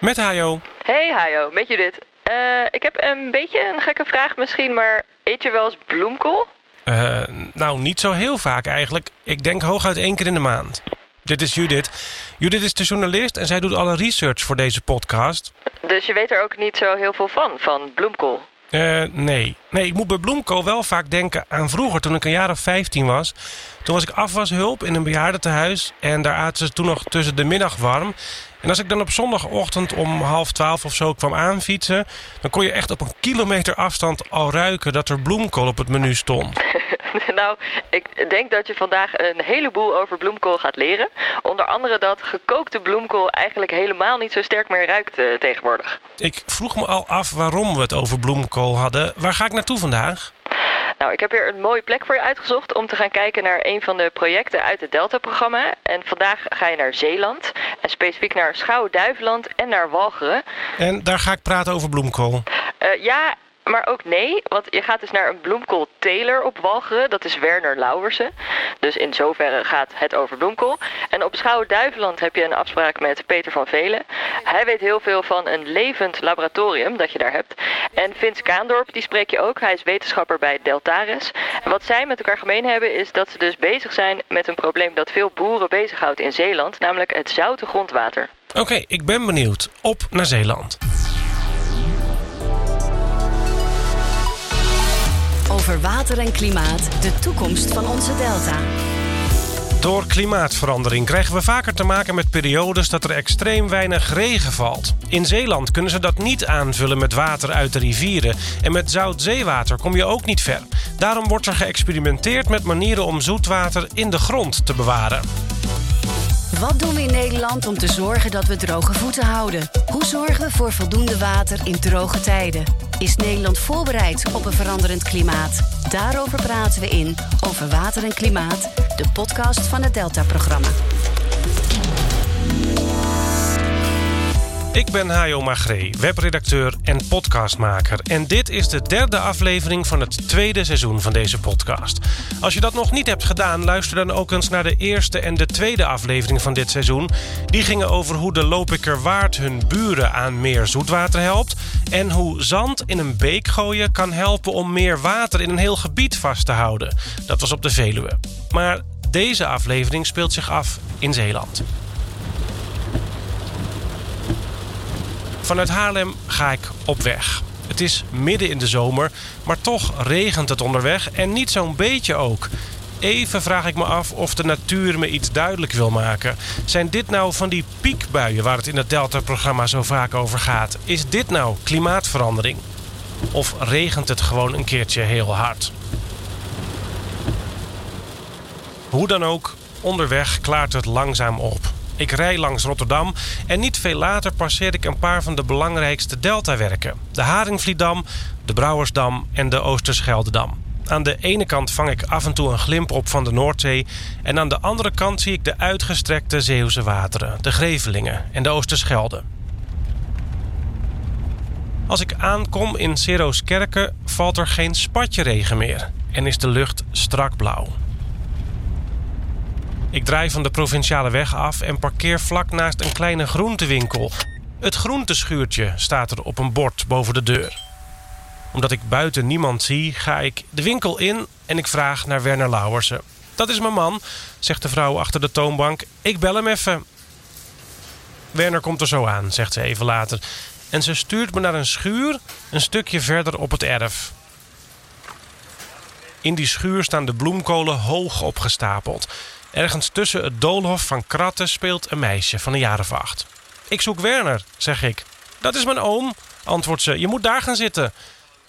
Met Hajo. Hey Hajo, met Judith. Uh, ik heb een beetje een gekke vraag misschien, maar eet je wel eens bloemkool? Uh, nou, niet zo heel vaak eigenlijk. Ik denk hooguit één keer in de maand. Dit is Judith. Judith is de journalist en zij doet alle research voor deze podcast. Dus je weet er ook niet zo heel veel van, van bloemkool? Uh, nee. Nee, ik moet bij bloemkool wel vaak denken aan vroeger, toen ik een jaar of 15 was. Toen was ik afwashulp in een bejaardentehuis en daar aten ze toen nog tussen de middag warm. En als ik dan op zondagochtend om half twaalf of zo kwam aanfietsen... dan kon je echt op een kilometer afstand al ruiken dat er bloemkool op het menu stond. nou, ik denk dat je vandaag een heleboel over bloemkool gaat leren. Onder andere dat gekookte bloemkool eigenlijk helemaal niet zo sterk meer ruikt uh, tegenwoordig. Ik vroeg me al af waarom we het over bloemkool hadden. Waar ga ik naartoe vandaag? Nou, ik heb hier een mooie plek voor je uitgezocht om te gaan kijken naar een van de projecten uit het Delta-programma. En vandaag ga je naar Zeeland en specifiek naar Schouwen-Duiveland en naar Walcheren. En daar ga ik praten over bloemkool. Uh, ja, maar ook nee, want je gaat dus naar een bloemkoolteler op Walcheren. Dat is Werner Lauwersen. Dus in zoverre gaat het over bloemkool. En op Schouwen-Duiveland heb je een afspraak met Peter van Velen. Hij weet heel veel van een levend laboratorium dat je daar hebt. En Vince Kaandorp, die spreek je ook. Hij is wetenschapper bij Deltares. En wat zij met elkaar gemeen hebben is dat ze dus bezig zijn met een probleem dat veel boeren bezighoudt in Zeeland. Namelijk het zoute grondwater. Oké, ik ben benieuwd. Op naar Zeeland. Over water en klimaat, de toekomst van onze delta. Door klimaatverandering krijgen we vaker te maken met periodes dat er extreem weinig regen valt. In Zeeland kunnen ze dat niet aanvullen met water uit de rivieren. En met zout zeewater kom je ook niet ver. Daarom wordt er geëxperimenteerd met manieren om zoetwater in de grond te bewaren. Wat doen we in Nederland om te zorgen dat we droge voeten houden? Hoe zorgen we voor voldoende water in droge tijden? Is Nederland voorbereid op een veranderend klimaat? Daarover praten we in Over Water en Klimaat, de podcast van het Delta-programma. Ik ben Hajo Magree, webredacteur en podcastmaker. En dit is de derde aflevering van het tweede seizoen van deze podcast. Als je dat nog niet hebt gedaan, luister dan ook eens naar de eerste en de tweede aflevering van dit seizoen. Die gingen over hoe de Lopikerwaard hun buren aan meer zoetwater helpt. En hoe zand in een beek gooien kan helpen om meer water in een heel gebied vast te houden. Dat was op de Veluwe. Maar deze aflevering speelt zich af in Zeeland. Vanuit Haarlem ga ik op weg. Het is midden in de zomer, maar toch regent het onderweg en niet zo'n beetje ook. Even vraag ik me af of de natuur me iets duidelijk wil maken. Zijn dit nou van die piekbuien waar het in het Delta-programma zo vaak over gaat? Is dit nou klimaatverandering? Of regent het gewoon een keertje heel hard? Hoe dan ook, onderweg klaart het langzaam op. Ik rij langs Rotterdam en niet veel later passeer ik een paar van de belangrijkste deltawerken. De Haringvliedam, de Brouwersdam en de Oosterscheldedam. Aan de ene kant vang ik af en toe een glimp op van de Noordzee... en aan de andere kant zie ik de uitgestrekte Zeeuwse wateren... de Grevelingen en de Oosterschelde. Als ik aankom in Seroskerken valt er geen spatje regen meer... en is de lucht strak blauw. Ik draai van de provinciale weg af en parkeer vlak naast een kleine groentewinkel. Het groenteschuurtje staat er op een bord boven de deur. Omdat ik buiten niemand zie, ga ik de winkel in en ik vraag naar Werner Lauwersen. Dat is mijn man, zegt de vrouw achter de toonbank. Ik bel hem even. Werner komt er zo aan, zegt ze even later. En ze stuurt me naar een schuur een stukje verder op het erf. In die schuur staan de bloemkolen hoog opgestapeld. Ergens tussen het doolhof van kratten speelt een meisje van een jaar acht. Ik zoek Werner, zeg ik. Dat is mijn oom, antwoordt ze. Je moet daar gaan zitten.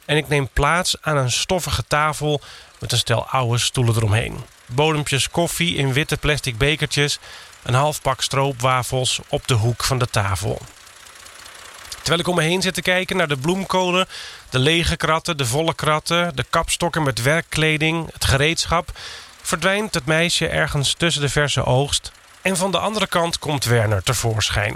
En ik neem plaats aan een stoffige tafel met een stel oude stoelen eromheen. Bodempjes koffie in witte plastic bekertjes, een half pak stroopwafels op de hoek van de tafel. Terwijl ik om me heen zit te kijken naar de bloemkolen, de lege kratten, de volle kratten, de kapstokken met werkkleding, het gereedschap, verdwijnt het meisje ergens tussen de verse oogst en van de andere kant komt Werner tevoorschijn.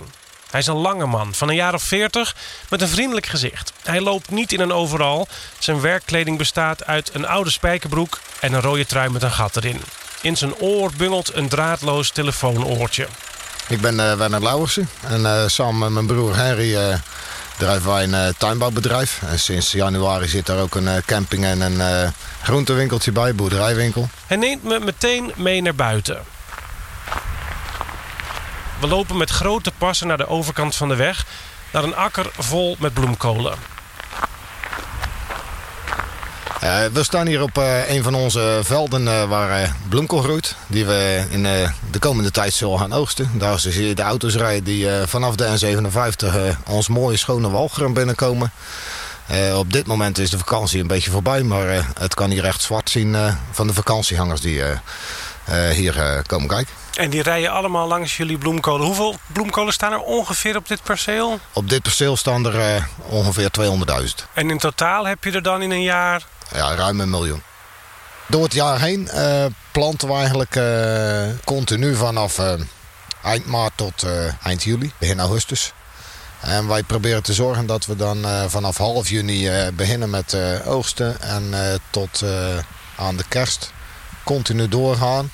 Hij is een lange man van een jaar of veertig met een vriendelijk gezicht. Hij loopt niet in een overal. Zijn werkkleding bestaat uit een oude spijkerbroek en een rode trui met een gat erin. In zijn oor bungelt een draadloos telefoonoortje. Ik ben uh, Werner Lauwersen en samen met mijn broer Henry drijven wij een tuinbouwbedrijf. En sinds januari zit daar ook een camping en een groentewinkeltje bij, boerderijwinkel. Hij neemt me meteen mee naar buiten. We lopen met grote passen naar de overkant van de weg... naar een akker vol met bloemkolen. Uh, we staan hier op uh, een van onze velden uh, waar bloemkool groeit. Die we in de komende tijd zullen gaan oogsten. Daar zie je de auto's rijden die vanaf de N57 ons mooie schone Walcheren binnenkomen. op dit moment is de vakantie een beetje voorbij. Maar het kan hier echt zwart zien van de vakantiehangers die hier komen kijken. En die rijden allemaal langs jullie bloemkolen. Hoeveel bloemkolen staan er ongeveer op dit perceel? Op dit perceel staan er ongeveer 200.000. En in totaal heb je er dan in een jaar ja, ruim een miljoen. Door het jaar heen uh, planten we eigenlijk uh, continu vanaf eind maart tot eind juli, begin augustus. En wij proberen te zorgen dat we dan vanaf half juni beginnen met oogsten en tot aan de kerst continu doorgaan.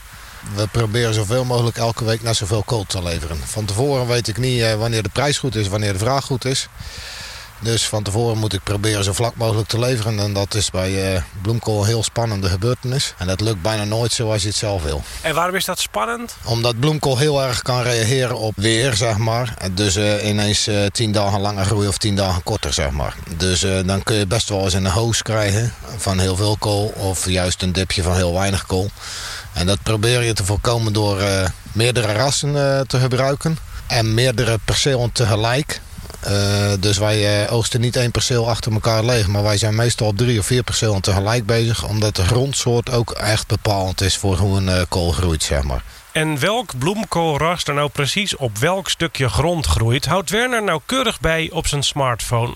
We proberen zoveel mogelijk elke week naar zoveel kool te leveren. Van tevoren weet ik niet wanneer de prijs goed is, wanneer de vraag goed is. Dus van tevoren moet ik proberen zo vlak mogelijk te leveren. En dat is bij uh, bloemkool een heel spannende gebeurtenis. En dat lukt bijna nooit zoals je het zelf wil. En waarom is dat spannend? Omdat bloemkool heel erg kan reageren op weer, zeg maar. Dus uh, ineens uh, tien dagen langer groeien of tien dagen korter, zeg maar. Dus dan kun je best wel eens een hoos krijgen van heel veel kool. Of juist een dipje van heel weinig kool. En dat probeer je te voorkomen door meerdere rassen te gebruiken. En meerdere percelen tegelijk. Uh, dus wij uh, oogsten niet één perceel achter elkaar leeg. Maar wij zijn meestal drie of vier percelen tegelijk bezig. Omdat de grondsoort ook echt bepalend is voor hoe een kool groeit, zeg maar. En welk bloemkoolras er nou precies op welk stukje grond groeit... houdt Werner nauwkeurig bij op zijn smartphone.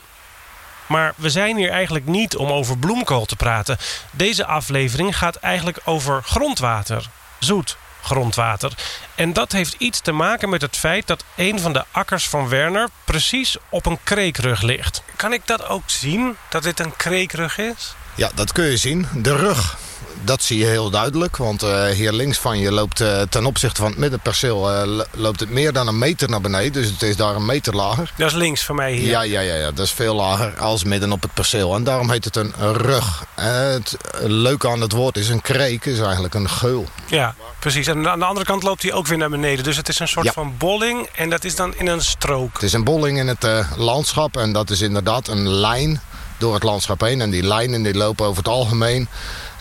Maar we zijn hier eigenlijk niet om over bloemkool te praten. Deze aflevering gaat eigenlijk over grondwater. Zoet, grondwater. En dat heeft iets te maken met het feit dat een van de akkers van Werner precies op een kreekrug ligt. Kan ik dat ook zien, dat dit een kreekrug is? Ja, dat kun je zien. De rug dat zie je heel duidelijk. Want uh, hier links van je loopt uh, ten opzichte van het middenperceel... Uh, loopt het meer dan een meter naar beneden. Dus het is daar een meter lager. Dat is links van mij hier. Ja, ja, ja, ja dat is veel lager als midden op het perceel. En daarom heet het een rug. het leuke aan het woord is een kreek, is eigenlijk een geul. Ja, precies. En aan de andere kant loopt hij ook weer naar beneden. Dus het is een soort van bolling en dat is dan in een strook. Het is een bolling in het landschap en dat is inderdaad een lijn door het landschap heen. En die lijnen die lopen over het algemeen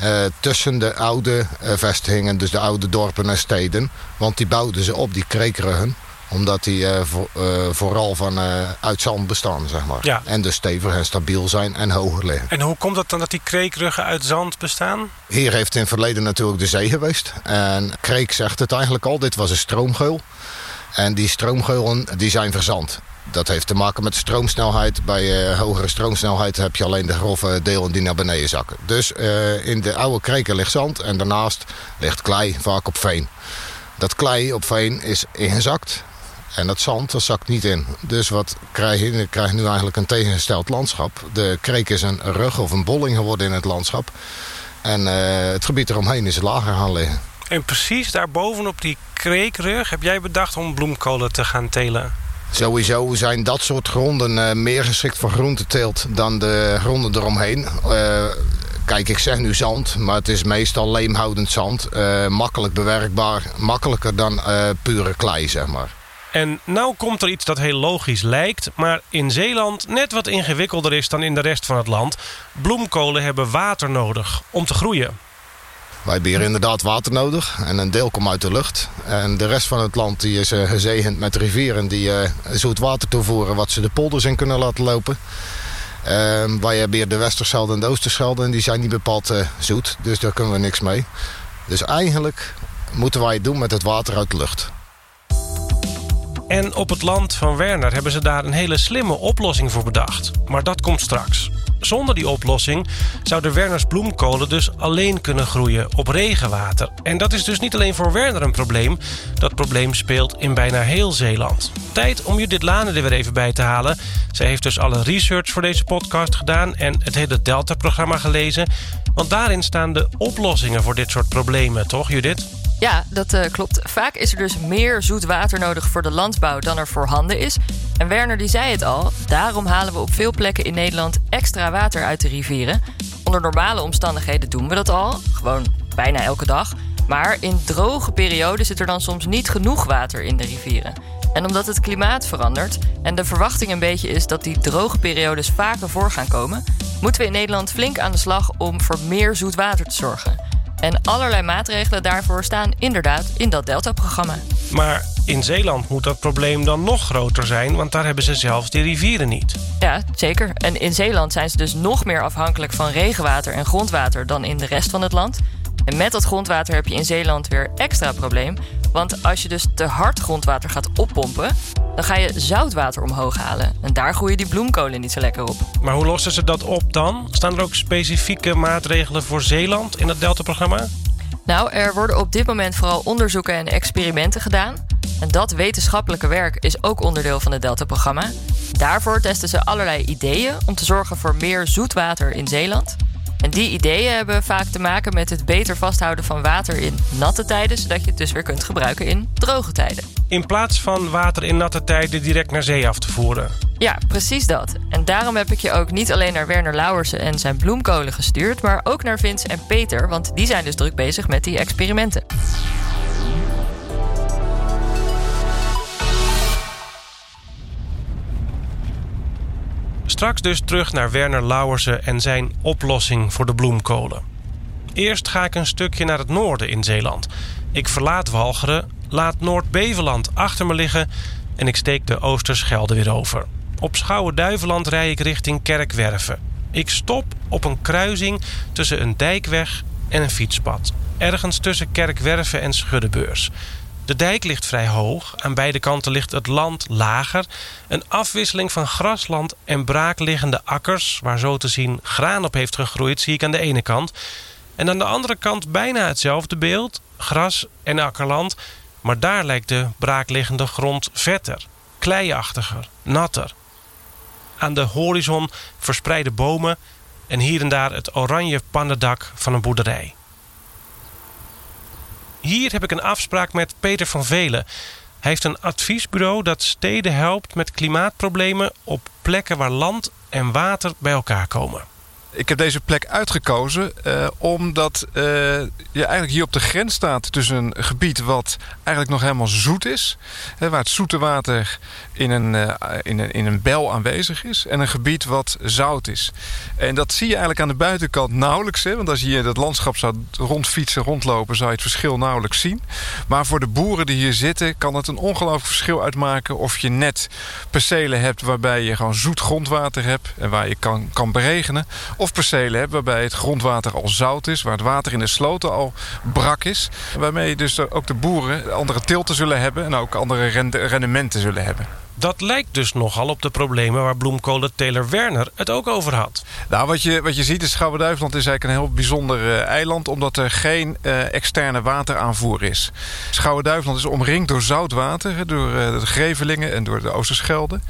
uh, tussen de oude uh, vestigingen, dus de oude dorpen en steden. Want die bouwden ze op, die kreekruggen omdat die uh, voor, vooral van uit zand bestaan, zeg maar. Ja. En dus stevig en stabiel zijn en hoger liggen. En hoe komt het dan dat die kreekruggen uit zand bestaan? Hier heeft in het verleden natuurlijk de zee geweest. En Kreek zegt het eigenlijk al, dit was een stroomgeul. En die stroomgeulen die zijn verzand. Dat heeft te maken met stroomsnelheid. Bij uh, hogere stroomsnelheid heb je alleen de grove delen die naar beneden zakken. Dus uh, in de oude kreken ligt zand en daarnaast ligt klei, vaak op veen. Dat klei op veen is ingezakt en dat zand dat zakt niet in. Dus wat krijg je? Krijgt nu eigenlijk een tegengesteld landschap. De kreek is een rug of een bolling geworden in het landschap. En uh, het gebied eromheen is lager gaan liggen. En precies daarbovenop die kreekrug heb jij bedacht om bloemkolen te gaan telen? Sowieso zijn dat soort gronden uh, meer geschikt voor groenteteelt dan de gronden eromheen. Uh, kijk, ik zeg nu zand, maar het is meestal leemhoudend zand. Uh, makkelijk bewerkbaar, makkelijker dan pure klei, zeg maar. En nou komt er iets dat heel logisch lijkt, maar in Zeeland net wat ingewikkelder is dan in de rest van het land. Bloemkolen hebben water nodig om te groeien. Wij hebben hier inderdaad water nodig en een deel komt uit de lucht. En de rest van het land die is gezegend met rivieren die uh, zoet water toevoeren... wat ze de polders in kunnen laten lopen. Uh, wij hebben hier de Westerschelde en de Oosterschelde en die zijn niet bepaald uh, zoet. Dus daar kunnen we niks mee. Dus eigenlijk moeten wij het doen met het water uit de lucht. En op het land van Werner hebben ze daar een hele slimme oplossing voor bedacht. Maar dat komt straks. Zonder die oplossing zouden Werners bloemkolen dus alleen kunnen groeien op regenwater. En dat is dus niet alleen voor Werner een probleem. Dat probleem speelt in bijna heel Zeeland. Tijd om Judith Lane er weer even bij te halen. Zij heeft dus alle research voor deze podcast gedaan en het hele Delta-programma gelezen. Want daarin staan de oplossingen voor dit soort problemen, toch Judith? Ja, dat uh, klopt. Vaak is er dus meer zoet water nodig voor de landbouw dan er voorhanden is. En Werner die zei het al, daarom halen we op veel plekken in Nederland extra water uit de rivieren. Onder normale omstandigheden doen we dat al, gewoon bijna elke dag. Maar in droge perioden zit er dan soms niet genoeg water in de rivieren. En omdat het klimaat verandert en de verwachting een beetje is dat die droge periodes vaker voor gaan komen, moeten we in Nederland flink aan de slag om voor meer zoet water te zorgen. En allerlei maatregelen daarvoor staan inderdaad in dat Delta-programma. Maar in Zeeland moet dat probleem dan nog groter zijn, want daar hebben ze zelfs die rivieren niet. Ja, zeker. En in Zeeland zijn ze dus nog meer afhankelijk van regenwater en grondwater dan in de rest van het land. En met dat grondwater heb je in Zeeland weer extra probleem. Want als je dus te hard grondwater gaat oppompen, dan ga je zoutwater omhoog halen. En daar groeien die bloemkolen niet zo lekker op. Maar hoe lossen ze dat op dan? Staan er ook specifieke maatregelen voor Zeeland in het Delta-programma? Nou, er worden op dit moment vooral onderzoeken en experimenten gedaan. En dat wetenschappelijke werk is ook onderdeel van het Delta-programma. Daarvoor testen ze allerlei ideeën om te zorgen voor meer zoetwater in Zeeland. En die ideeën hebben vaak te maken met het beter vasthouden van water in natte tijden, zodat je het dus weer kunt gebruiken in droge tijden. In plaats van water in natte tijden direct naar zee af te voeren. Ja, precies dat. En daarom heb ik je ook niet alleen naar Werner Lauwersen en zijn bloemkolen gestuurd, maar ook naar Vince en Peter, want die zijn dus druk bezig met die experimenten. Straks dus terug naar Werner Lauwersen en zijn oplossing voor de bloemkolen. Eerst ga ik een stukje naar het noorden in Zeeland. Ik verlaat Walcheren, laat Noord-Beveland achter me liggen en ik steek de Oosterschelde weer over. Op Schouwen-Duiveland rij ik richting Kerkwerven. Ik stop op een kruising tussen een dijkweg en een fietspad. Ergens tussen Kerkwerven en Schuddebeurs. De dijk ligt vrij hoog. Aan beide kanten ligt het land lager. Een afwisseling van grasland en braakliggende akkers... waar zo te zien graan op heeft gegroeid, zie ik aan de ene kant. En aan de andere kant bijna hetzelfde beeld. Gras en akkerland. Maar daar lijkt de braakliggende grond vetter, kleiachtiger, natter. Aan de horizon verspreide bomen... en hier en daar het oranje pannendak van een boerderij. Hier heb ik een afspraak met Peter van Velen. Hij heeft een adviesbureau dat steden helpt met klimaatproblemen op plekken waar land en water bij elkaar komen. Ik heb deze plek uitgekozen uh, omdat uh, je eigenlijk hier op de grens staat tussen een gebied wat eigenlijk nog helemaal zoet is. Hè, waar het zoete water in een, uh, in, een, in een bel aanwezig is. En een gebied wat zout is. En dat zie je eigenlijk aan de buitenkant nauwelijks. Hè, want als je hier dat landschap zou rondfietsen, rondlopen, zou je het verschil nauwelijks zien. Maar voor de boeren die hier zitten kan het een ongelooflijk verschil uitmaken of je net percelen hebt waarbij je gewoon zoet grondwater hebt en waar je kan, kan beregenen of percelen hebt waarbij het grondwater al zout is... waar het water in de sloten al brak is. Waarmee dus ook de boeren andere tilten zullen hebben... en ook andere rendementen zullen hebben. Dat lijkt dus nogal op de problemen waar bloemkolenteler Werner het ook over had. Nou, wat je, wat je ziet is Schouwen-Duiveland is eigenlijk een heel bijzonder uh, eiland... omdat er geen uh, externe wateraanvoer is. Schouwen-Duiveland is omringd door zoutwater, door uh, de Grevelingen en door de Oosterschelde.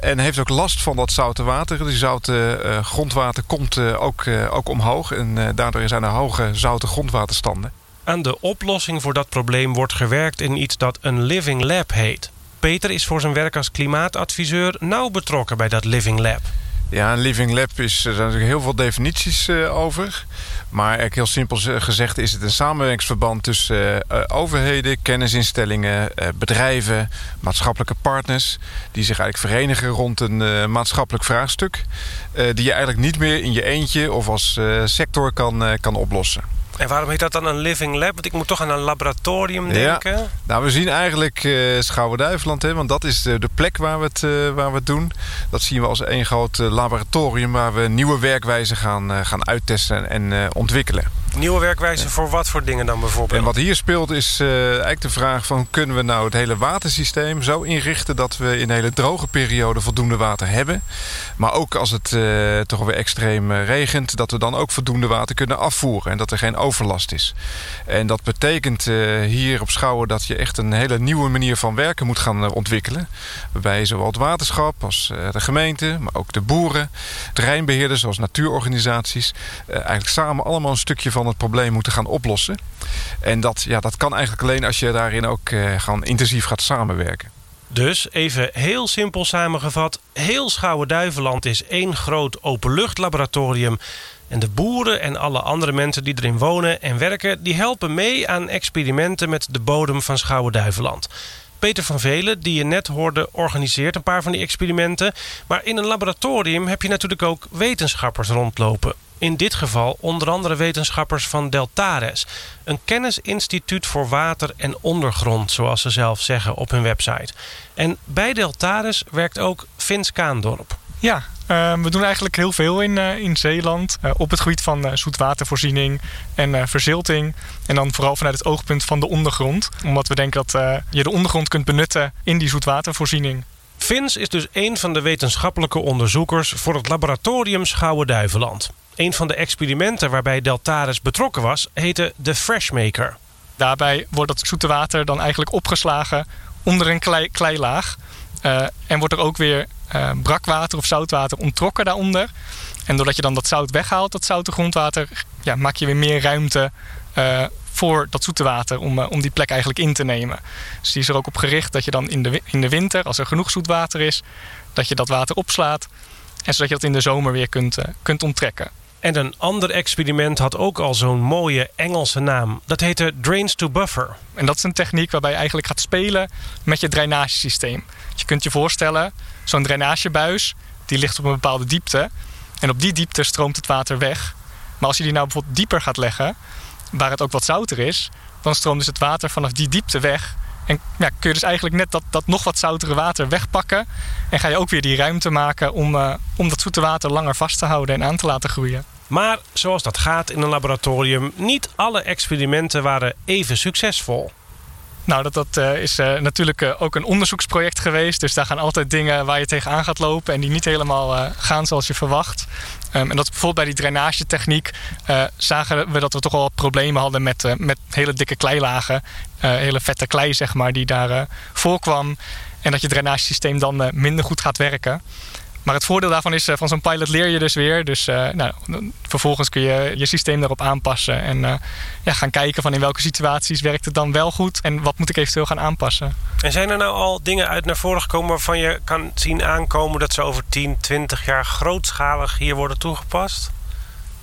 en heeft ook last van dat zoute water. Die zoute grondwater komt ook, ook omhoog en daardoor zijn er hoge zoute grondwaterstanden. Aan de oplossing voor dat probleem wordt gewerkt in iets dat een living lab heet. Peter is voor zijn werk als klimaatadviseur nauw betrokken bij dat Living Lab. Ja, een Living Lab is, er zijn natuurlijk heel veel definities uh, over. Maar eigenlijk heel simpel gezegd is het een samenwerkingsverband tussen uh, overheden, kennisinstellingen, uh, bedrijven, maatschappelijke partners. Die zich eigenlijk verenigen rond een maatschappelijk vraagstuk. die je eigenlijk niet meer in je eentje of als sector kan, kan oplossen. En waarom heet dat dan een living lab? Want ik moet toch aan een laboratorium denken. Ja. Nou, we zien eigenlijk uh, Schouwen-Duiveland, want dat is de, de plek waar we, het, uh, waar we het doen. Dat zien we als één groot uh, laboratorium waar we nieuwe werkwijzen gaan, gaan uittesten en ontwikkelen. Nieuwe werkwijze voor wat voor dingen dan bijvoorbeeld? En wat hier speelt is uh, eigenlijk de vraag van... kunnen we nou het hele watersysteem zo inrichten... dat we in een hele droge periode voldoende water hebben. Maar ook als het uh, toch weer extreem uh, regent... dat we dan ook voldoende water kunnen afvoeren. En dat er geen overlast is. En dat betekent hier op Schouwen... dat je echt een hele nieuwe manier van werken moet gaan ontwikkelen. Waarbij zowel het waterschap als de gemeente... maar ook de boeren, terreinbeheerders zoals natuurorganisaties... eigenlijk samen allemaal een stukje van het probleem moeten gaan oplossen. En dat, ja, dat kan eigenlijk alleen als je daarin ook gewoon intensief gaat samenwerken. Dus, even heel simpel samengevat... heel Schouwen-Duiveland is één groot openluchtlaboratorium... En de boeren en alle andere mensen die erin wonen en werken... die helpen mee aan experimenten met de bodem van Schouwen-Duiveland. Peter van Velen, die je net hoorde, organiseert een paar van die experimenten. Maar in een laboratorium heb je natuurlijk ook wetenschappers rondlopen. In dit geval onder andere wetenschappers van Deltares. Een kennisinstituut voor water en ondergrond, zoals ze zelf zeggen op hun website. En bij Deltares werkt ook Vins Kaandorp. Ja, we doen eigenlijk heel veel in, uh, in Zeeland. Uh, op het gebied van uh, zoetwatervoorziening en verzilting. En dan vooral vanuit het oogpunt van de ondergrond. Omdat we denken dat je de ondergrond kunt benutten in die zoetwatervoorziening. Vins is dus een van de wetenschappelijke onderzoekers voor het laboratorium Schouwen-Duiveland. Een van de experimenten waarbij Deltares betrokken was, heette de Freshmaker. Daarbij wordt dat zoete water dan eigenlijk opgeslagen onder een klei, kleilaag. En wordt er ook weer uh, brakwater of zoutwater onttrokken daaronder. En doordat je dan dat zout weghaalt, dat zoute grondwater, ja, maak je weer meer ruimte uh, voor dat zoete water om, om die plek eigenlijk in te nemen. Dus die is er ook op gericht dat je dan in de, in de winter, als er genoeg zoet water is, dat je dat water opslaat. En zodat je dat in de zomer weer kunt, kunt onttrekken. En een ander experiment had ook al zo'n mooie Engelse naam. Dat heette Drains to Buffer. En dat is een techniek waarbij je eigenlijk gaat spelen met je drainagesysteem. je kunt je voorstellen, zo'n drainagebuis die ligt op een bepaalde diepte. En op die diepte stroomt het water weg. Maar als je die nou bijvoorbeeld dieper gaat leggen, waar het ook wat zouter is, dan stroomt dus het water vanaf die diepte weg. En ja, kun je dus eigenlijk net dat, dat nog wat zoutere water wegpakken. En ga je ook weer die ruimte maken om, uh, om dat zoete water langer vast te houden en aan te laten groeien. Maar zoals dat gaat in een laboratorium, niet alle experimenten waren even succesvol. Nou, dat, dat uh, is uh, natuurlijk uh, ook een onderzoeksproject geweest. Dus daar gaan altijd dingen waar je tegenaan gaat lopen en die niet helemaal gaan zoals je verwacht. Um, en dat bijvoorbeeld bij die drainagetechniek zagen we dat we toch wel problemen hadden met, met hele dikke kleilagen. hele vette klei, zeg maar, die daar voorkwam. En dat je drainagesysteem dan minder goed gaat werken. Maar het voordeel daarvan is, uh, van zo'n pilot leer je dus weer. Dus uh, nou, vervolgens kun je je systeem daarop aanpassen. En uh, ja, gaan kijken van in welke situaties werkt het dan wel goed. En wat moet ik eventueel gaan aanpassen. En zijn er nou al dingen uit naar voren gekomen waarvan je kan zien aankomen... dat ze over 10, 20 jaar grootschalig hier worden toegepast?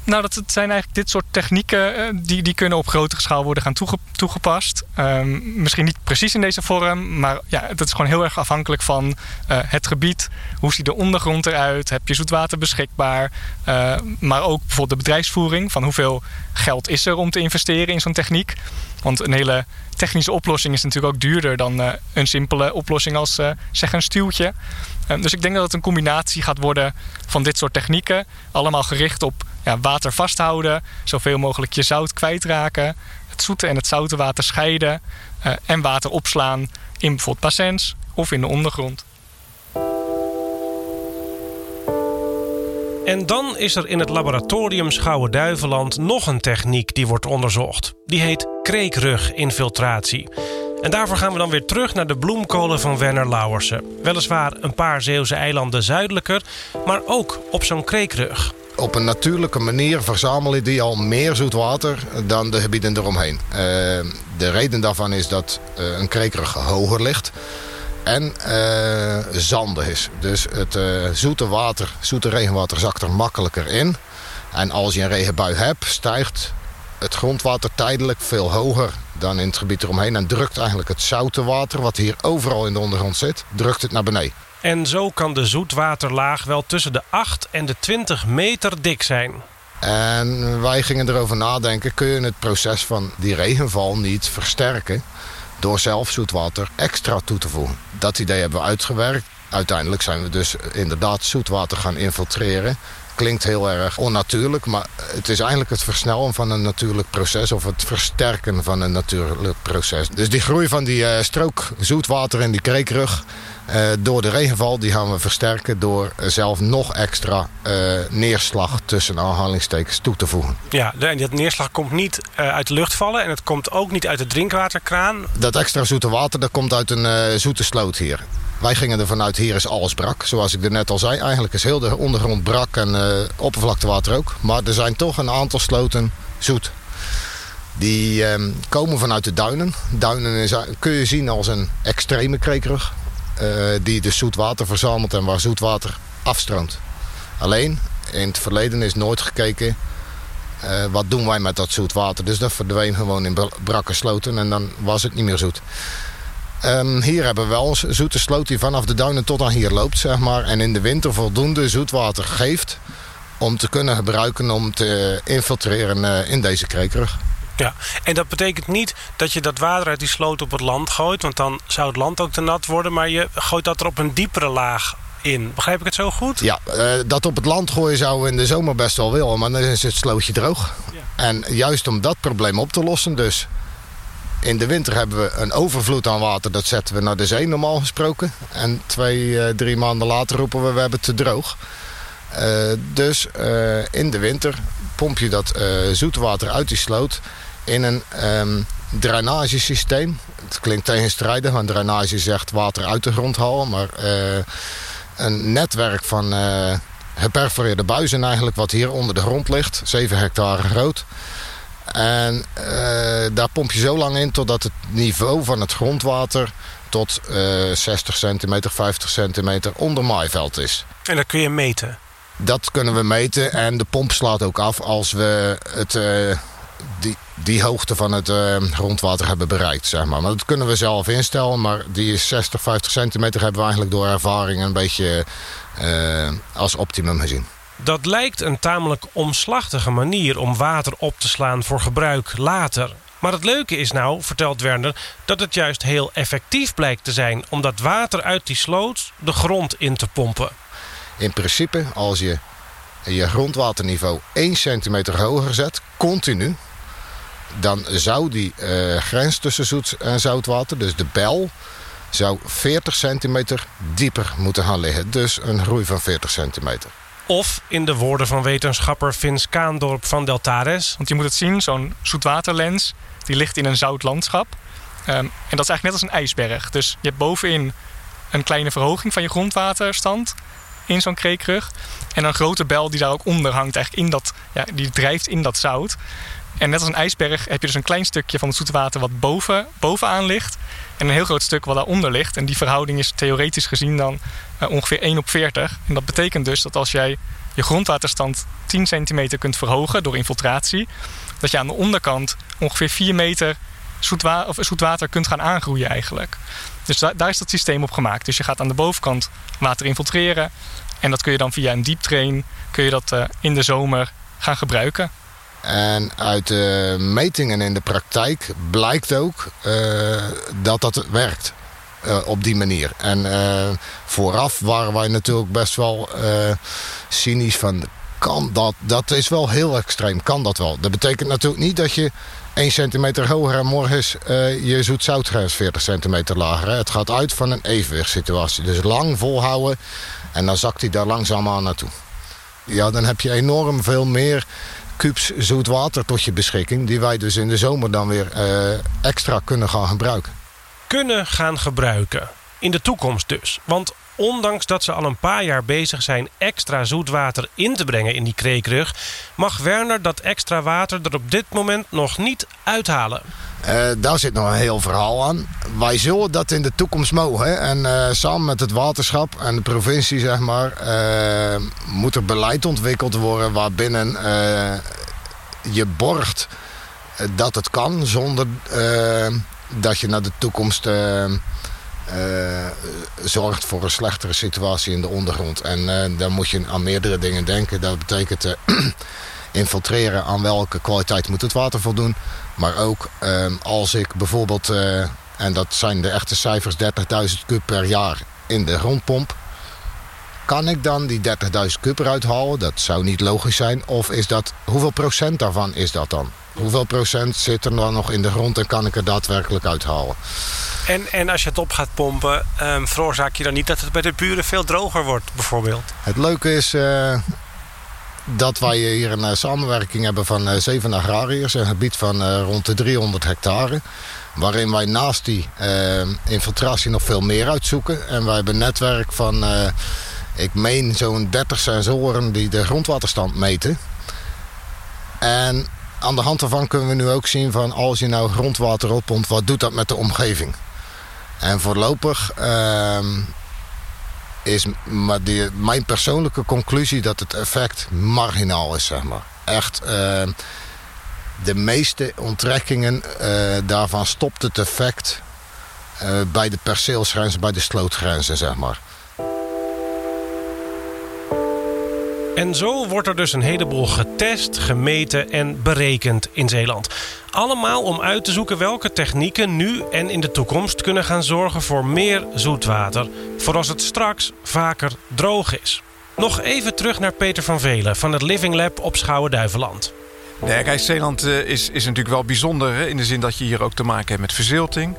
Nou, dat zijn eigenlijk dit soort technieken uh, die, die kunnen op grotere schaal worden gaan toege, toegepast. Um, misschien niet precies in deze vorm, maar ja, dat is gewoon heel erg afhankelijk van uh, het gebied. Hoe ziet de ondergrond eruit? Heb je zoetwater beschikbaar? Uh, maar ook bijvoorbeeld de bedrijfsvoering. Van hoeveel geld is er om te investeren in zo'n techniek? Want een hele technische oplossing is natuurlijk ook duurder dan een simpele oplossing als zeg een stuwtje. Uh, dus ik denk dat het een combinatie gaat worden van dit soort technieken. Allemaal gericht op ja, water vasthouden, zoveel mogelijk je zout kwijtraken, het zoete en het zoute water scheiden en water opslaan in bijvoorbeeld bassins of in de ondergrond. En dan is er in het laboratorium Schouwen-Duiveland nog een techniek die wordt onderzocht. Die heet kreekruginfiltratie. En daarvoor gaan we dan weer terug naar de bloemkolen van Werner Lauwersen. Weliswaar een paar Zeeuwse eilanden zuidelijker, maar ook op zo'n kreekrug. Op een natuurlijke manier verzamelen die al meer zoet water dan de gebieden eromheen. Uh, de reden daarvan is dat uh, een kreekrug hoger ligt en uh, is. Dus het zoete water, zoete regenwater zakt er makkelijker in. En als je een regenbui hebt, stijgt het grondwater tijdelijk veel hoger dan in het gebied eromheen. En drukt eigenlijk het zoute water, wat hier overal in de ondergrond zit, drukt het naar beneden. En zo kan de zoetwaterlaag wel tussen de 8 en de 20 meter dik zijn. En wij gingen erover nadenken, kun je het proces van die regenval niet versterken door zelf zoetwater extra toe te voegen. Dat idee hebben we uitgewerkt. Uiteindelijk zijn we dus inderdaad zoetwater gaan infiltreren. Klinkt heel erg onnatuurlijk, maar het is eigenlijk het versnellen van een natuurlijk proces... of het versterken van een natuurlijk proces. Dus die groei van die uh, strook zoetwater in die kreekrug... Uh, door de regenval die gaan we versterken door zelf nog extra uh, neerslag tussen aanhalingstekens toe te voegen. Ja, en dat neerslag komt niet uit de lucht vallen en het komt ook niet uit de drinkwaterkraan. Dat extra zoete water dat komt uit een zoete sloot hier. Wij gingen ervan uit, hier is alles brak. Zoals ik er net al zei, eigenlijk is heel de ondergrond brak en oppervlaktewater ook. Maar er zijn toch een aantal sloten zoet. Die ehm, komen vanuit de duinen. Duinen is, kun je zien als een extreme kreekrug. eh, die de zoetwater verzamelt en waar zoetwater afstroomt. Alleen, in het verleden is nooit gekeken... eh, wat doen wij met dat zoetwater. Dus dat verdween gewoon in bra- brakke sloten en dan was het niet meer zoet. Ehm, hier hebben we wel een zoete sloot die vanaf de duinen tot aan hier loopt, zeg maar. En in de winter voldoende zoetwater geeft om te kunnen gebruiken om te infiltreren eh, in deze kreekrug. Ja, en dat betekent niet dat je dat water uit die sloot op het land gooit. Want dan zou het land ook te nat worden. Maar je gooit dat er op een diepere laag in. Begrijp ik het zo goed? Ja, eh, dat op het land gooien zou we in de zomer best wel willen, maar dan is het slootje droog. En juist om dat probleem op te lossen, dus in de winter hebben we een overvloed aan water. Dat zetten we naar de zee normaal gesproken. En twee, eh, drie maanden later roepen we, we hebben te droog. Eh, dus eh, in de winter pomp je dat eh zoetwater uit die sloot in een ehm, drainagesysteem. Het klinkt tegenstrijdig, want drainage zegt water uit de grond halen. Maar een netwerk van geperforeerde buizen eigenlijk, wat hier onder de grond ligt. 7 hectare groot. En eh, daar pomp je zo lang in totdat het niveau van het grondwater tot eh 60 centimeter, 50 centimeter onder maaiveld is. En dat kun je meten. Dat kunnen we meten en de pomp slaat ook af als we het, eh, die, die hoogte van het eh, grondwater hebben bereikt. Zeg maar. maar dat kunnen we zelf instellen, maar die 60, 50 centimeter hebben we eigenlijk door ervaring een beetje eh, als optimum gezien. Dat lijkt een tamelijk omslachtige manier om water op te slaan voor gebruik later. Maar het leuke is nou, vertelt Werner, dat het juist heel effectief blijkt te zijn om dat water uit die sloot de grond in te pompen. In principe, als je je grondwaterniveau 1 centimeter hoger zet, continu... dan zou die eh, grens tussen zoet en zoutwater, dus de bel... zou 40 centimeter dieper moeten gaan liggen. Dus een groei van 40 centimeter. Of in de woorden van wetenschapper Vins Kaandorp van Deltares... Want je moet het zien, zo'n zoetwaterlens, die ligt in een zout landschap. Ehm, en dat is eigenlijk net als een ijsberg. Dus je hebt bovenin een kleine verhoging van je grondwaterstand in zo'n kreekrug. En een grote bel die daar ook onder hangt, eigenlijk in dat, ja, die drijft in dat zout. En net als een ijsberg heb je dus een klein stukje van het zoete water wat boven, bovenaan ligt. En een heel groot stuk wat daaronder ligt. En die verhouding is theoretisch gezien dan eh, ongeveer 1 op 40. En dat betekent dus dat als jij je grondwaterstand 10 centimeter kunt verhogen door infiltratie, dat je aan de onderkant ongeveer 4 meter zoetwa of zoetwater kunt gaan aangroeien eigenlijk. Dus da- daar is dat systeem op gemaakt. Dus je gaat aan de bovenkant water infiltreren. En dat kun je dan via een dieptrain kun je dat eh, in de zomer gaan gebruiken. En uit de metingen in de praktijk blijkt ook eh, dat dat werkt. eh, op die manier. En eh, vooraf waren wij natuurlijk best wel cynisch van... Kan dat, dat is wel heel extreem, kan dat wel. Dat betekent natuurlijk niet dat je 1 centimeter hoger en morgen is eh, je zoet-zoutgrens 40 centimeter lager. Het gaat uit van een evenwichtssituatie. Dus lang volhouden en dan zakt hij daar langzaam aan naartoe. Ja, dan heb je enorm veel meer kubus zoet water tot je beschikking... die wij dus in de zomer dan weer eh, extra kunnen gaan gebruiken. kunnen gaan gebruiken. In de toekomst dus. Want ondanks dat ze al een paar jaar bezig zijn extra zoetwater in te brengen in die kreekrug, mag Werner dat extra water er op dit moment nog niet uithalen. Eh, daar zit nog een heel verhaal aan. Wij zullen dat in de toekomst mogen. En eh, samen met het waterschap en de provincie, zeg maar, eh, moet er beleid ontwikkeld worden waarbinnen je borgt dat het kan zonder dat je naar de toekomst eh, zorgt voor een slechtere situatie in de ondergrond. En eh, dan moet je aan meerdere dingen denken. Dat betekent eh, infiltreren aan welke kwaliteit moet het water voldoen. Maar ook als ik bijvoorbeeld, en dat zijn de echte cijfers, 30.000 kub per jaar in de grondpomp. Kan ik dan die 30.000 kub eruit halen? Dat zou niet logisch zijn. Of is dat, hoeveel procent daarvan is dat dan? Hoeveel procent zit er dan nog in de grond en kan ik er daadwerkelijk uithalen? En, en als je het op gaat pompen, ehm, veroorzaak je dan niet dat het bij de buren veel droger wordt, bijvoorbeeld? Het leuke is eh, dat wij hier een eh, samenwerking hebben van eh, zeven agrariërs. Een gebied van rond de 300 hectare. Waarin wij naast die infiltratie nog veel meer uitzoeken. En wij hebben een netwerk van, ik meen zo'n 30 sensoren die de grondwaterstand meten. En aan de hand daarvan kunnen we nu ook zien van als je nou grondwater oppompt, wat doet dat met de omgeving? En voorlopig ehm, is mijn persoonlijke conclusie dat het effect marginaal is, zeg maar. Echt, ehm, de meeste onttrekkingen uh, daarvan stopt het effect uh, bij de perceelsgrenzen, bij de slootgrenzen, zeg maar. En zo wordt er dus een heleboel getest, gemeten en berekend in Zeeland. Allemaal om uit te zoeken welke technieken nu en in de toekomst kunnen gaan zorgen voor meer zoetwater. Voor als het straks vaker droog is. Nog even terug naar Peter van Velen van het Living Lab op Schouwen-Duiveland. Nee, kijk, Zeeland uh, is, is natuurlijk wel bijzonder. Hè, in de zin dat je hier ook te maken hebt met verzilting.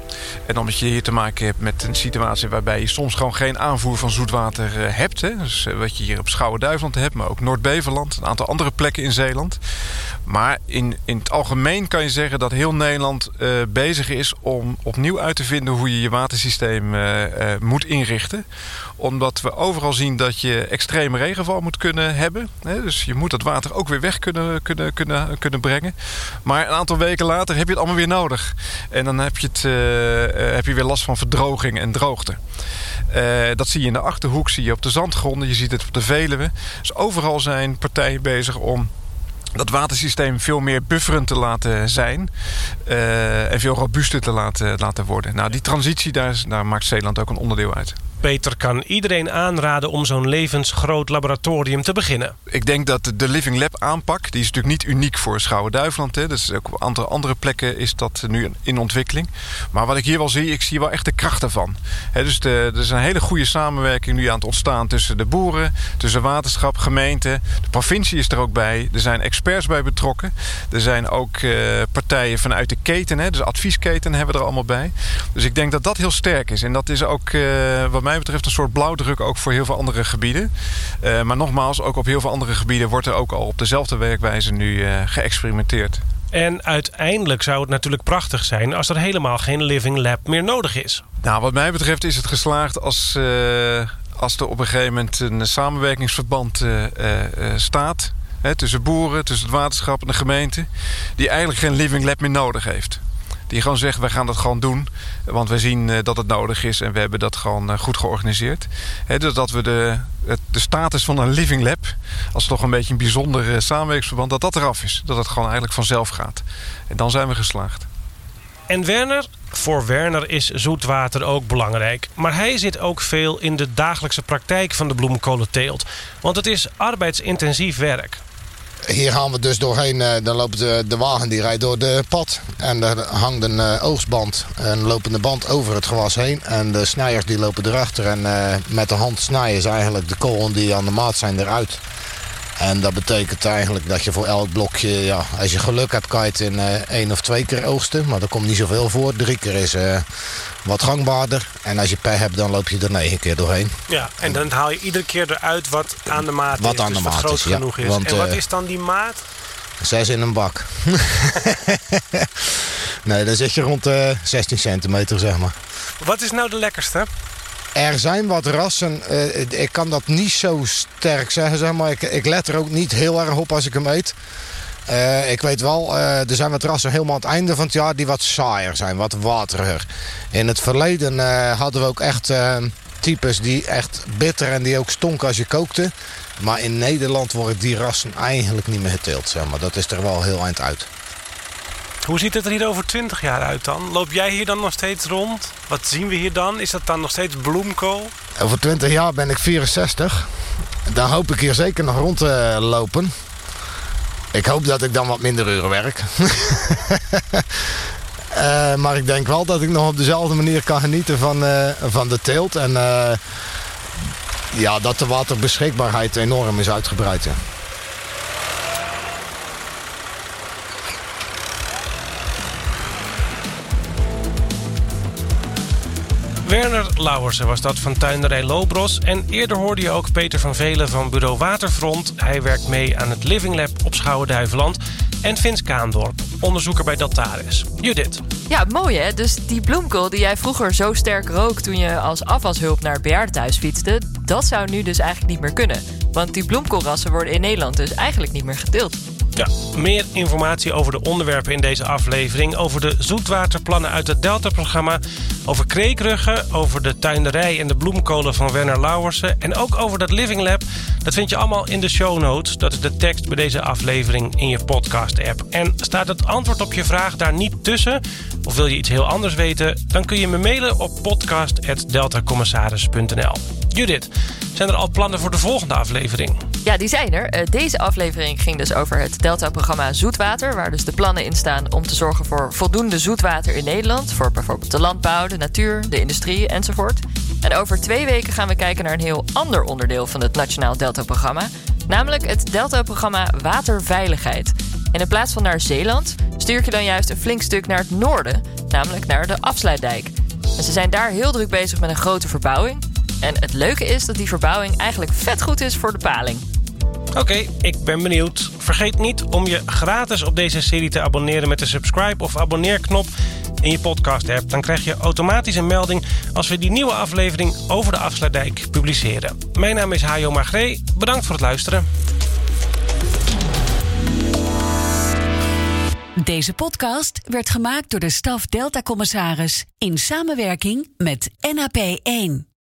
En omdat je hier te maken hebt met een situatie waarbij je soms gewoon geen aanvoer van zoetwater uh, hebt. Hè. Dus uh, wat je hier op Schouwen-Duiveland hebt, maar ook Noord-Beverland. Een aantal andere plekken in Zeeland. Maar in, in het algemeen kan je zeggen dat heel Nederland bezig is om opnieuw uit te vinden hoe je je watersysteem moet inrichten omdat we overal zien dat je extreme regenval moet kunnen hebben. Dus je moet dat water ook weer weg kunnen, kunnen, kunnen, kunnen brengen. Maar een aantal weken later heb je het allemaal weer nodig. En dan heb je, het, uh, heb je weer last van verdroging en droogte. Dat zie je in de Achterhoek, zie je op de zandgronden. Je ziet het op de Veluwe. Dus overal zijn partijen bezig om dat watersysteem veel meer bufferend te laten zijn. En veel robuuster te laten, laten worden. Nou, die transitie, daar, daar maakt Zeeland ook een onderdeel uit. Peter kan iedereen aanraden om zo'n levensgroot laboratorium te beginnen. Ik denk dat de Living Lab aanpak, die is natuurlijk niet uniek voor Schouwen-Duiveland. Dus ook op andere, andere plekken is dat nu in ontwikkeling. Maar wat ik hier wel zie, ik zie wel echt de kracht ervan. dus de, er is een hele goede samenwerking nu aan het ontstaan tussen de boeren, tussen waterschap, gemeente. De provincie is er ook bij. Er zijn experts bij betrokken. Er zijn ook uh, partijen vanuit de keten, hè, dus adviesketen hebben we er allemaal bij. Dus ik denk dat dat heel sterk is. En dat is ook uh, wat mij mij betreft een soort blauwdruk ook voor heel veel andere gebieden. Uh, maar nogmaals, ook op heel veel andere gebieden wordt er ook al op dezelfde werkwijze nu uh, geëxperimenteerd. En uiteindelijk zou het natuurlijk prachtig zijn als er helemaal geen living lab meer nodig is. Nou, wat mij betreft is het geslaagd als, uh, als er op een gegeven moment een samenwerkingsverband staat. Hè, tussen boeren, tussen het waterschap en de gemeente. Die eigenlijk geen living lab meer nodig heeft. Die gewoon zegt, wij gaan dat gewoon doen. Want we zien uh, dat het nodig is en we hebben dat gewoon uh, goed georganiseerd. Dus dat we de, de status van een living lab... als toch een beetje een bijzonder samenwerkingsverband... dat dat eraf is. Dat het gewoon eigenlijk vanzelf gaat. En dan zijn we geslaagd. En Werner, voor Werner is zoetwater ook belangrijk. Maar hij zit ook veel in de dagelijkse praktijk van de bloemkolenteelt. Want het is arbeidsintensief werk hier gaan we dus doorheen. Uh, dan loopt de, de, wagen die rijdt door de pad. En er hangt een uh, oogstband, een lopende band over het gewas heen. En de snijers die lopen erachter. En uh, met de hand snijden ze eigenlijk de kolen die aan de maat zijn eruit. En dat betekent eigenlijk dat je voor elk blokje, ja, als je geluk hebt, kan je het in uh, één of twee keer oogsten. Maar dat komt niet zoveel voor. Drie keer is wat gangbaarder. En als je per hebt, dan loop je er negen keer doorheen. Ja, en dan haal je iedere keer eruit wat aan de maat wat is. Aan de dus maat groot is, genoeg ja, is. Want, en wat uh, is dan die maat? Zes in een bak. nee, dan zit je rond de 16 centimeter, zeg maar. Wat is nou de lekkerste? Er zijn wat rassen. Uh, ik kan dat niet zo sterk zeggen, zeg maar. Ik, ik, let er ook niet heel erg op als ik hem eet. Uh, ik weet wel, uh, er zijn wat rassen helemaal aan het einde van het jaar... die wat saaier zijn, wat wateriger. In het verleden hadden we ook echt types die echt bitter... en die ook stonken als je kookte. Maar in Nederland worden die rassen eigenlijk niet meer geteeld, zeg maar. Dat is er wel heel eind uit. Hoe ziet het er hier over 20 jaar uit dan? Loop jij hier dan nog steeds rond? Wat zien we hier dan? Is dat dan nog steeds bloemkool? Over 20 jaar ben ik 64. Dan hoop ik hier zeker nog rond te lopen. Ik hoop dat ik dan wat minder uren werk. uh, maar ik denk wel dat ik nog op dezelfde manier kan genieten van, uh, van de teelt. En uh, ja, dat de waterbeschikbaarheid enorm is uitgebreid. Ja. Werner Lauwersen was dat van tuinderij Lobros. En eerder hoorde je ook Peter van Velen van bureau Waterfront. Hij werkt mee aan het Living Lab op Schouwen-Duiveland. En Vins Kaandorp, onderzoeker bij Daltaris. Judith. Ja, mooi hè? Dus die bloemkool die jij vroeger zo sterk rook... toen je als afwashulp naar het bejaardentehuis fietste... dat zou nu dus eigenlijk niet meer kunnen. Want die bloemkoolrassen worden in Nederland dus eigenlijk niet meer geteeld. Ja, meer informatie over de onderwerpen in deze aflevering... over de zoetwaterplannen uit het Delta-programma... over kreekruggen, over de tuinderij en de bloemkolen van Werner Lauwersen... en ook over dat Living Lab. Dat vind je allemaal in de show notes. Dat is de tekst bij deze aflevering in je podcast-app. En staat het antwoord op je vraag daar niet tussen... of wil je iets heel anders weten... dan kun je me mailen op podcast.deltacommissaris.nl. Judith, zijn er al plannen voor de volgende aflevering? Ja, die zijn er. Eh, deze aflevering ging dus over het Delta-programma Zoetwater, waar dus de plannen in staan om te zorgen voor voldoende zoetwater in Nederland, voor bijvoorbeeld de landbouw, de natuur, de industrie enzovoort. En over twee weken gaan we kijken naar een heel ander onderdeel van het Nationaal Delta-programma, namelijk het Delta-programma Waterveiligheid. In plaats van naar Zeeland stuur je dan juist een flink stuk naar het noorden, namelijk naar de Afsluitdijk. En ze zijn daar heel druk bezig met een grote verbouwing. En het leuke is dat die verbouwing eigenlijk vet goed is voor de paling. Oké, ik ben benieuwd. Vergeet niet om je gratis op deze serie te abonneren met de subscribe of abonneerknop in je podcast-app. Dan krijg je automatisch een melding als we die nieuwe aflevering over de Afsluitdijk publiceren. Mijn naam is Hajo Magree. Bedankt voor het luisteren. Deze podcast werd gemaakt door de staf Delta Commissaris in samenwerking met NAP 1.